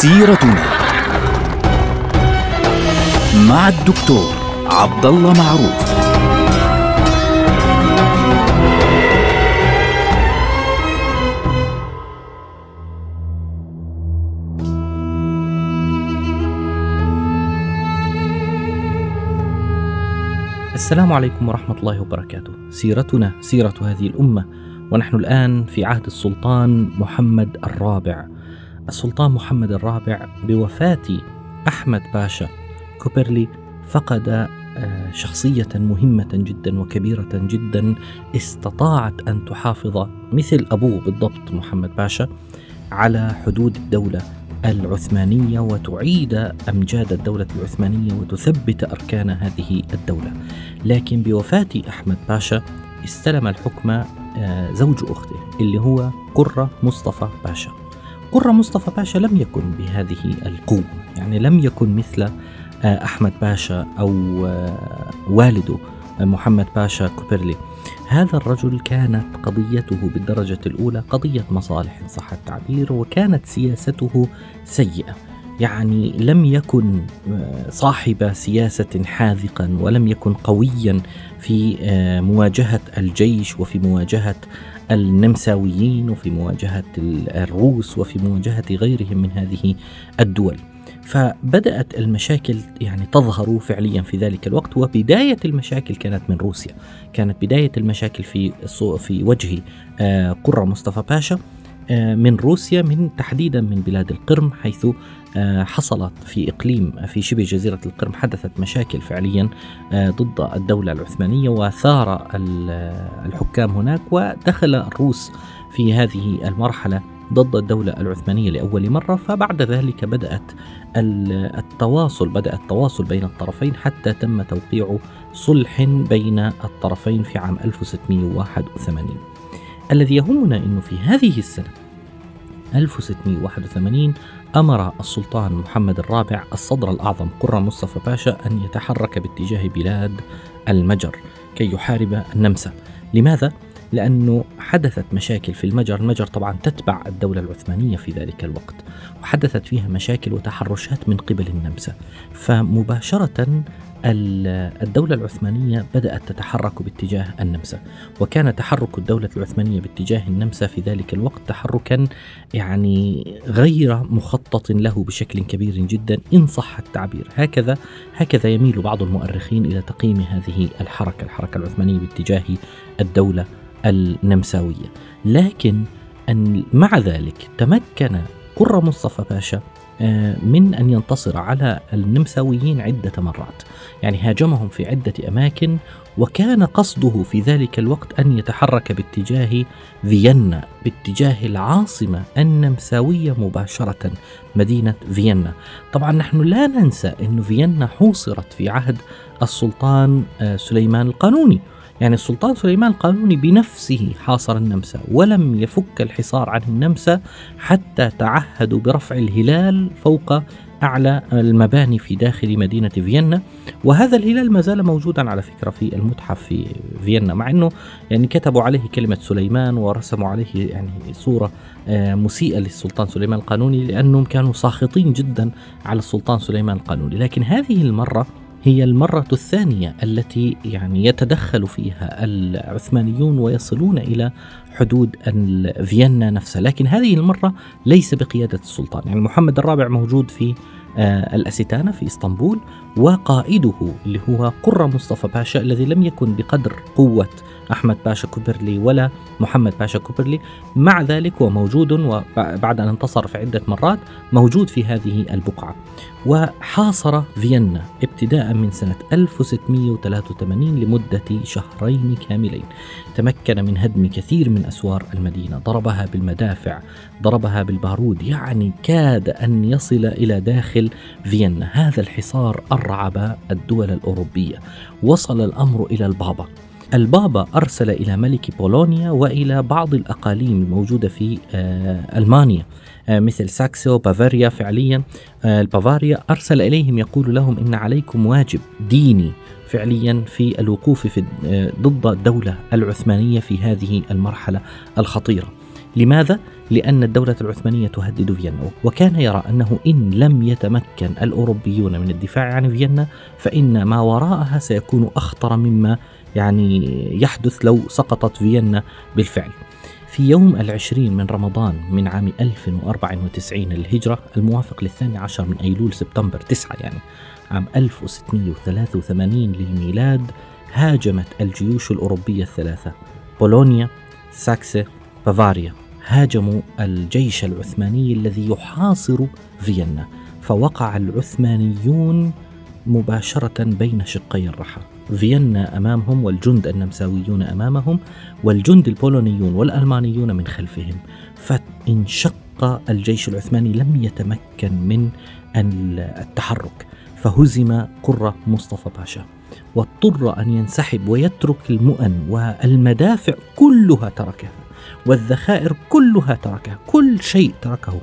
سيرتنا مع الدكتور عبد الله معروف السلام عليكم ورحمة الله وبركاته. سيرتنا سيرة هذه الأمة ونحن الآن في عهد السلطان محمد الرابع. السلطان محمد الرابع بوفاة أحمد باشا كوبرلي فقد آه، شخصية مهمة جدا وكبيرة جدا استطاعت أن تحافظ مثل أبوه بالضبط محمد باشا على حدود الدولة العثمانية وتعيد أمجاد الدولة العثمانية وتثبت أركان هذه الدولة. لكن بوفاة أحمد باشا استلم الحكم آه، زوج أخته اللي هو قرة مصطفى باشا. قرة مصطفى باشا لم يكن بهذه القوة. يعني لم يكن مثل آه، أحمد باشا أو آه، والده محمد باشا كوبرلي هذا الرجل كانت قضيته بالدرجة الأولى قضية مصالح إن صح التعبير وكانت سياسته سيئة. يعني لم يكن آه، صاحب سياسة حاذقا ولم يكن قويا في آه، مواجهة الجيش وفي مواجهة النمساويين وفي مواجهة الروس وفي مواجهة غيرهم من هذه الدول. فبدأت المشاكل يعني تظهر فعليا في ذلك الوقت وبداية المشاكل كانت من روسيا. كانت بداية المشاكل في في وجه آه، قرة مصطفى باشا. من روسيا من تحديدا من بلاد القرم حيث آه، حصلت في إقليم في شبه جزيرة القرم حدثت مشاكل فعليا ضد الدولة العثمانية وثار الحكام هناك ودخل الروس في هذه المرحلة ضد الدولة العثمانية لأول مرة. فبعد ذلك بدأت التواصل بدأ التواصل بين الطرفين حتى تم توقيع صلح بين الطرفين في عام 1681 الذي يهمنا أنه في هذه السنة 1681 أمر السلطان محمد الرابع الصدر الأعظم قرة مصطفى باشا أن يتحرك باتجاه بلاد المجر كي يحارب النمسا لماذا؟ لأنه حدثت مشاكل في المجر. المجر طبعا تتبع الدولة العثمانية في ذلك الوقت وحدثت فيها مشاكل وتحرشات من قبل النمسا. فمباشرة الدولة العثمانية بدأت تتحرك باتجاه النمسا وكان تحرك الدولة العثمانية باتجاه النمسا في ذلك الوقت تحركا يعني غير مخطط له بشكل كبير جدا إن صح التعبير. هكذا هكذا يميل بعض المؤرخين إلى تقييم هذه الحركة الحركة العثمانية باتجاه الدولة النمساوية. لكن أن مع ذلك تمكن قرة مصطفى باشا آه، من أن ينتصر على النمساويين عدة مرات. يعني هاجمهم في عدة أماكن وكان قصده في ذلك الوقت أن يتحرك باتجاه فيينا باتجاه العاصمة النمساوية مباشرة مدينة فيينا. طبعا نحن لا ننسى أن فيينا حوصرت في عهد السلطان آه، سليمان القانوني. يعني السلطان سليمان القانوني بنفسه حاصر النمسا ولم يفك الحصار عن النمسا حتى تعهدوا برفع الهلال فوق أعلى المباني في داخل مدينة فيينا. وهذا الهلال ما زال موجودا على فكرة في المتحف في فيينا مع أنه يعني كتبوا عليه كلمة سليمان ورسموا عليه يعني صورة آه، مسيئة للسلطان سليمان القانوني لأنهم كانوا ساخطين جدا على السلطان سليمان القانوني. لكن هذه المرة هي المرة الثانية التي يعني يتدخل فيها العثمانيون ويصلون إلى حدود فيينا نفسها. لكن هذه المرة ليس بقيادة السلطان. يعني محمد الرابع موجود في آه، الأستانة في إسطنبول وقائده اللي هو قرة مصطفى باشا الذي لم يكن بقدر قوة أحمد باشا كوبرلي ولا محمد باشا كوبرلي. مع ذلك هو موجود وبعد أن انتصر في عدة مرات موجود في هذه البقعة. وحاصر فيينا ابتداء من سنة 1683 لمدة شهرين كاملين. تمكن من هدم كثير من أسوار المدينة. ضربها بالمدافع ضربها بالبارود. يعني كاد أن يصل إلى داخل فيينا. هذا الحصار أرعب الدول الأوروبية. وصل الأمر إلى البابا. البابا أرسل إلى ملك بولونيا وإلى بعض الأقاليم الموجودة في آه، ألمانيا. آه، مثل ساكسو بافاريا فعليا. آه، البافاريا أرسل إليهم يقول لهم إن عليكم واجب ديني فعليا في الوقوف في ضد الدولة العثمانية في هذه المرحلة الخطيرة. لماذا؟ لأن الدولة العثمانية تهدد فيينا. وكان يرى أنه إن لم يتمكن الأوروبيون من الدفاع عن فيينا فإن ما وراءها سيكون أخطر مما يعني يحدث لو سقطت فيينا بالفعل. في يوم العشرين من رمضان من عام 1094 الهجرة الموافق للثاني عشر من أيلول سبتمبر 9 يعني عام 1683 للميلاد هاجمت الجيوش الأوروبية الثلاثة بولونيا ساكسي بافاريا. هاجموا الجيش العثماني الذي يحاصر فيينا فوقع العثمانيون مباشرة بين شقي الرحى. فيينا أمامهم والجند النمساويون أمامهم والجند البولونيون والألمانيون من خلفهم. فانشق الجيش العثماني لم يتمكن من التحرك فهزم قرة مصطفى باشا واضطر أن ينسحب ويترك المؤن والمدافع كلها تركها والذخائر كلها تركها كل شيء تركه.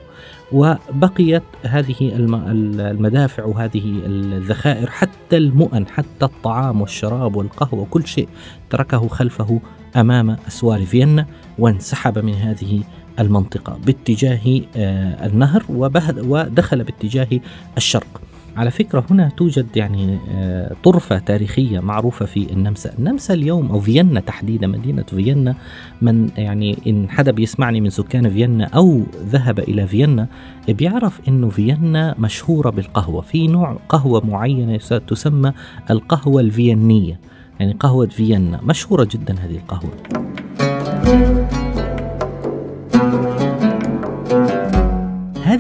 وبقيت هذه المدافع وهذه الذخائر حتى المؤن حتى الطعام والشراب والقهوة وكل شيء تركه خلفه أمام أسوار فيينا وانسحب من هذه المنطقة باتجاه آه، النهر ودخل باتجاه الشرق. على فكرة هنا توجد يعني آه، طرفة تاريخية معروفة في النمسا. النمسا اليوم أو فيينا تحديدا مدينة فيينا من يعني إن حدا بيسمعني من سكان فيينا أو ذهب إلى فيينا بيعرف إنه فيينا مشهورة بالقهوة. في نوع قهوة معينة تسمى القهوة الفيينية يعني قهوة فيينا. مشهورة جدا هذه القهوة.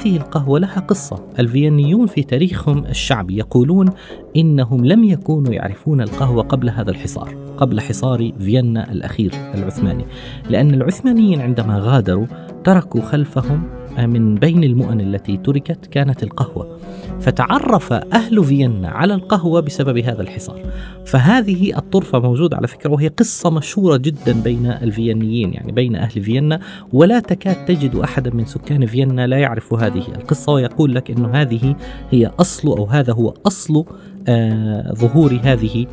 هذه القهوة لها قصة. الفينيون في تاريخهم الشعبي يقولون إنهم لم يكونوا يعرفون القهوة قبل هذا الحصار قبل حصار فيينا الأخير العثماني. لأن العثمانيين عندما غادروا تركوا خلفهم من بين المؤن التي تركت كانت القهوة فتعرف أهل فيينا على القهوة بسبب هذا الحصار. فهذه الطرفة موجودة على فكرة وهي قصة مشهورة جدا بين الفينيين يعني بين أهل فيينا ولا تكاد تجد أحدا من سكان فيينا لا يعرف هذه القصة ويقول لك أنه هذه هي أصل أو هذا هو أصل ظهور هذه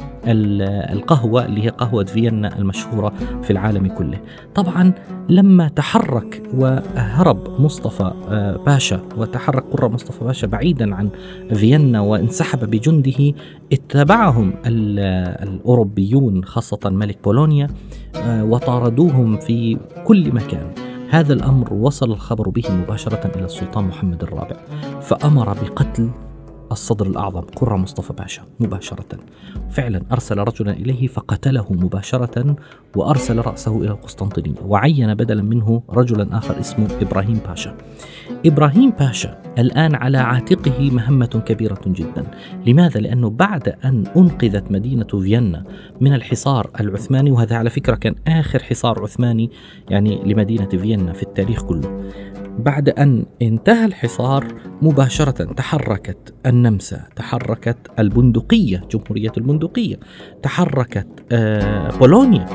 القهوة اللي هي قهوة فيينا المشهورة في العالم كله. طبعا لما تحرك وهرب مصطفى آه، باشا وتحرك قرة مصطفى باشا بعيدا عن فيينا وانسحب بجنده اتبعهم الأوروبيون خاصة ملك بولونيا آه، وطاردوهم في كل مكان. هذا الأمر وصل الخبر به مباشرة إلى السلطان محمد الرابع فأمر بقتل الصدر الأعظم قرة مصطفى باشا مباشرة. فعلا أرسل رجلا إليه فقتله مباشرة وأرسل رأسه إلى القسطنطينية وعين بدلا منه رجلا آخر اسمه إبراهيم باشا. إبراهيم باشا الآن على عاتقه مهمة كبيرة جدا. لماذا؟ لأنه بعد أن أنقذت مدينة فيينا من الحصار العثماني وهذا على فكرة كان آخر حصار عثماني يعني لمدينة فيينا في التاريخ كله. بعد أن انتهى الحصار مباشرة تحركت النمسا تحركت البندقية جمهورية البندقية تحركت آه، بولونيا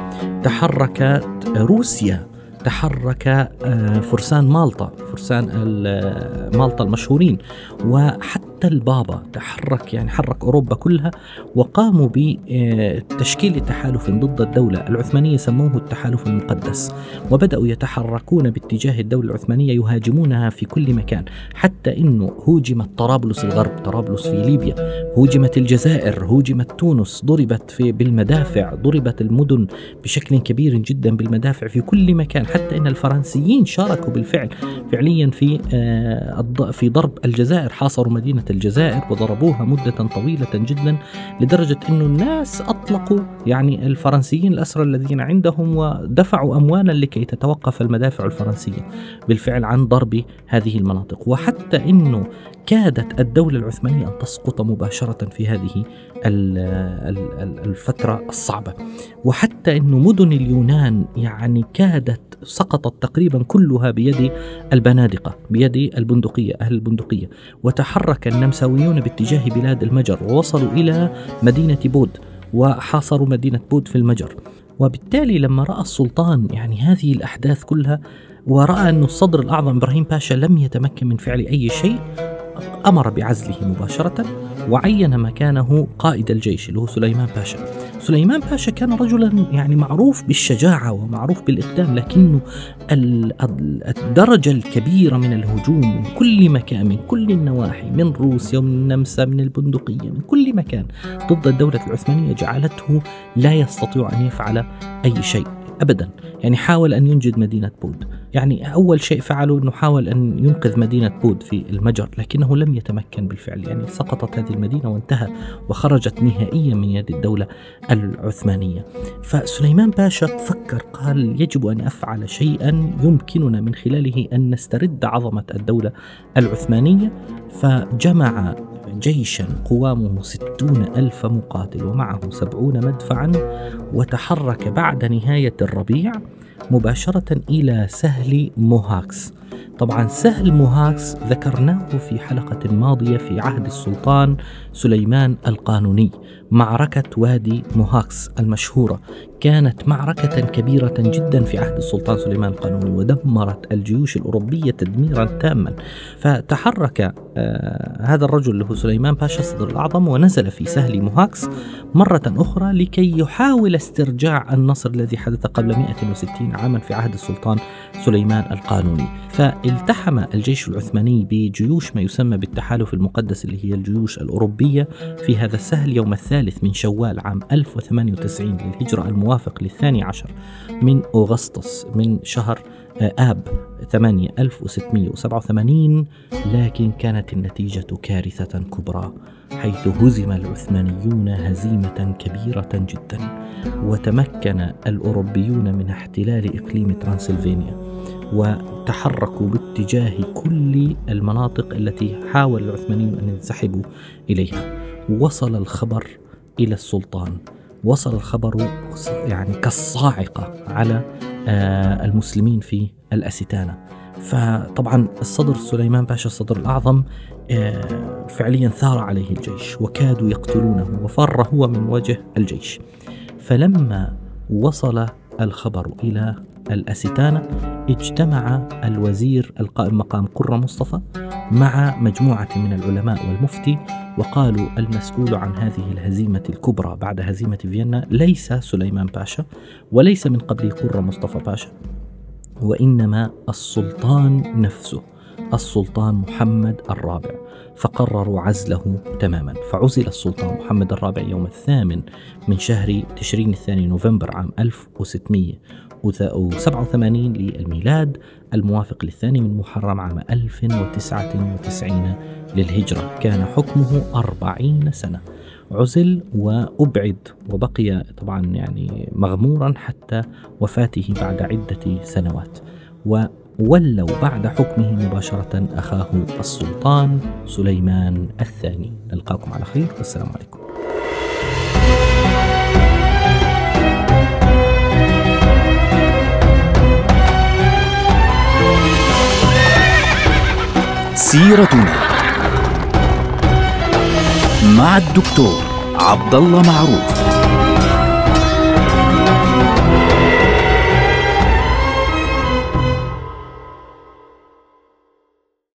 تحركت روسيا تحرك آه، فرسان مالطا فرسان مالطا المشهورين. وحتى البابا تحرك يعني حرك أوروبا كلها وقاموا بتشكيل تحالف ضد الدولة العثمانية سموه التحالف المقدس. وبدأوا يتحركون باتجاه الدولة العثمانية يهاجمونها في كل مكان. حتى أنه هوجمت طرابلس الغرب طرابلس في ليبيا هوجمت الجزائر هوجمت تونس ضربت في بالمدافع ضربت المدن بشكل كبير جدا بالمدافع في كل مكان. حتى إن الفرنسيين شاركوا بالفعل فعليا في آه، في ضرب الجزائر حاصروا مدينة الجزائر وضربوها مدة طويلة جدا لدرجة إنه الناس أطلقوا يعني الفرنسيين الأسرى الذين عندهم ودفعوا اموالا لكي تتوقف المدافع الفرنسية بالفعل عن ضرب هذه المناطق. وحتى إنه كادت الدولة العثمانية أن تسقط مباشرة في هذه الفترة الصعبة. وحتى أن مدن اليونان يعني كادت سقطت تقريبا كلها بيد البنادقة بيد البندقية أهل البندقية. وتحرك النمساويون باتجاه بلاد المجر ووصلوا إلى مدينة بود وحاصروا مدينة بود في المجر. وبالتالي لما رأى السلطان يعني هذه الأحداث كلها ورأى أن الصدر الأعظم إبراهيم باشا لم يتمكن من فعل أي شيء أمر بعزله مباشرة وعين مكانه قائد الجيش اللي هو سليمان باشا. سليمان باشا كان رجلا يعني معروف بالشجاعة ومعروف بالإقدام لكنه الدرجة الكبيرة من الهجوم من كل مكان من كل النواحي من روسيا ومن النمسا من البندقية من كل مكان ضد الدولة العثمانية جعلته لا يستطيع أن يفعل أي شيء. ابدا. يعني حاول أن ينجد مدينة بود. يعني أول شيء فعله إنه حاول أن ينقذ مدينة بود في المجر لكنه لم يتمكن بالفعل. يعني سقطت هذه المدينة وانتهى وخرجت نهائيا من يد الدولة العثمانية. فسليمان باشا فكر قال يجب أن أفعل شيئا يمكننا من خلاله أن نسترد عظمة الدولة العثمانية. فجمع جيشا قوامه ستون ألف مقاتل ومعه سبعون مدفعا وتحرك بعد نهاية الربيع مباشرة إلى سهل موهاكس. طبعا سهل موهاكس ذكرناه في حلقة ماضية في عهد السلطان سليمان القانوني معركة وادي موهاكس المشهورة. كانت معركة كبيرة جدا في عهد السلطان سليمان القانوني ودمرت الجيوش الأوروبية تدميرا تاما. فتحرك آه هذا الرجل اللي هو سليمان باشا الصدر الأعظم ونزل في سهل موهاكس مرة أخرى لكي يحاول استرجاع النصر الذي حدث قبل 160 عاما في عهد السلطان سليمان القانوني. فالتحم الجيش العثماني بجيوش ما يسمى بالتحالف المقدس اللي هي الجيوش الأوروبية في هذا السهل يوم الثالث من شوال عام 1098 للهجرة الموافق للثاني عشر من أغسطس من شهر آه، آب 8687 لكن كانت النتيجة كارثة كبرى حيث هزم العثمانيون هزيمة كبيرة جدا وتمكن الأوروبيون من احتلال إقليم ترانسلفانيا وتحركوا باتجاه كل المناطق التي حاول العثمانيون أن ينسحبوا إليها. وصل الخبر إلى السلطان. وصل الخبر يعني كالصاعقة على آه، المسلمين في الأستانة. فطبعا الصدر سليمان باشا الصدر الأعظم آه، فعليا ثار عليه الجيش وكادوا يقتلونه وفر هو من وجه الجيش. فلما وصل الخبر إلى الأستانة اجتمع الوزير القائم مقام قرة مصطفى مع مجموعة من العلماء والمفتي وقالوا المسؤول عن هذه الهزيمة الكبرى بعد هزيمة فيينا ليس سليمان باشا وليس من قبله قرة مصطفى باشا وإنما السلطان نفسه السلطان محمد الرابع. فقرروا عزله تماما. فعزل السلطان محمد الرابع يوم الثامن من شهر تشرين الثاني نوفمبر عام 1687 للميلاد الموافق للثاني من محرم عام 1099 للهجرة. كان حكمه أربعين سنة. عزل وأبعد وبقي طبعا يعني مغمورا حتى وفاته بعد عدة سنوات. وولوا بعد حكمه مباشرة أخاه السلطان سليمان الثاني. نلقاكم على خير. والسلام عليكم. سيرتنا مع الدكتور عبد الله معروف.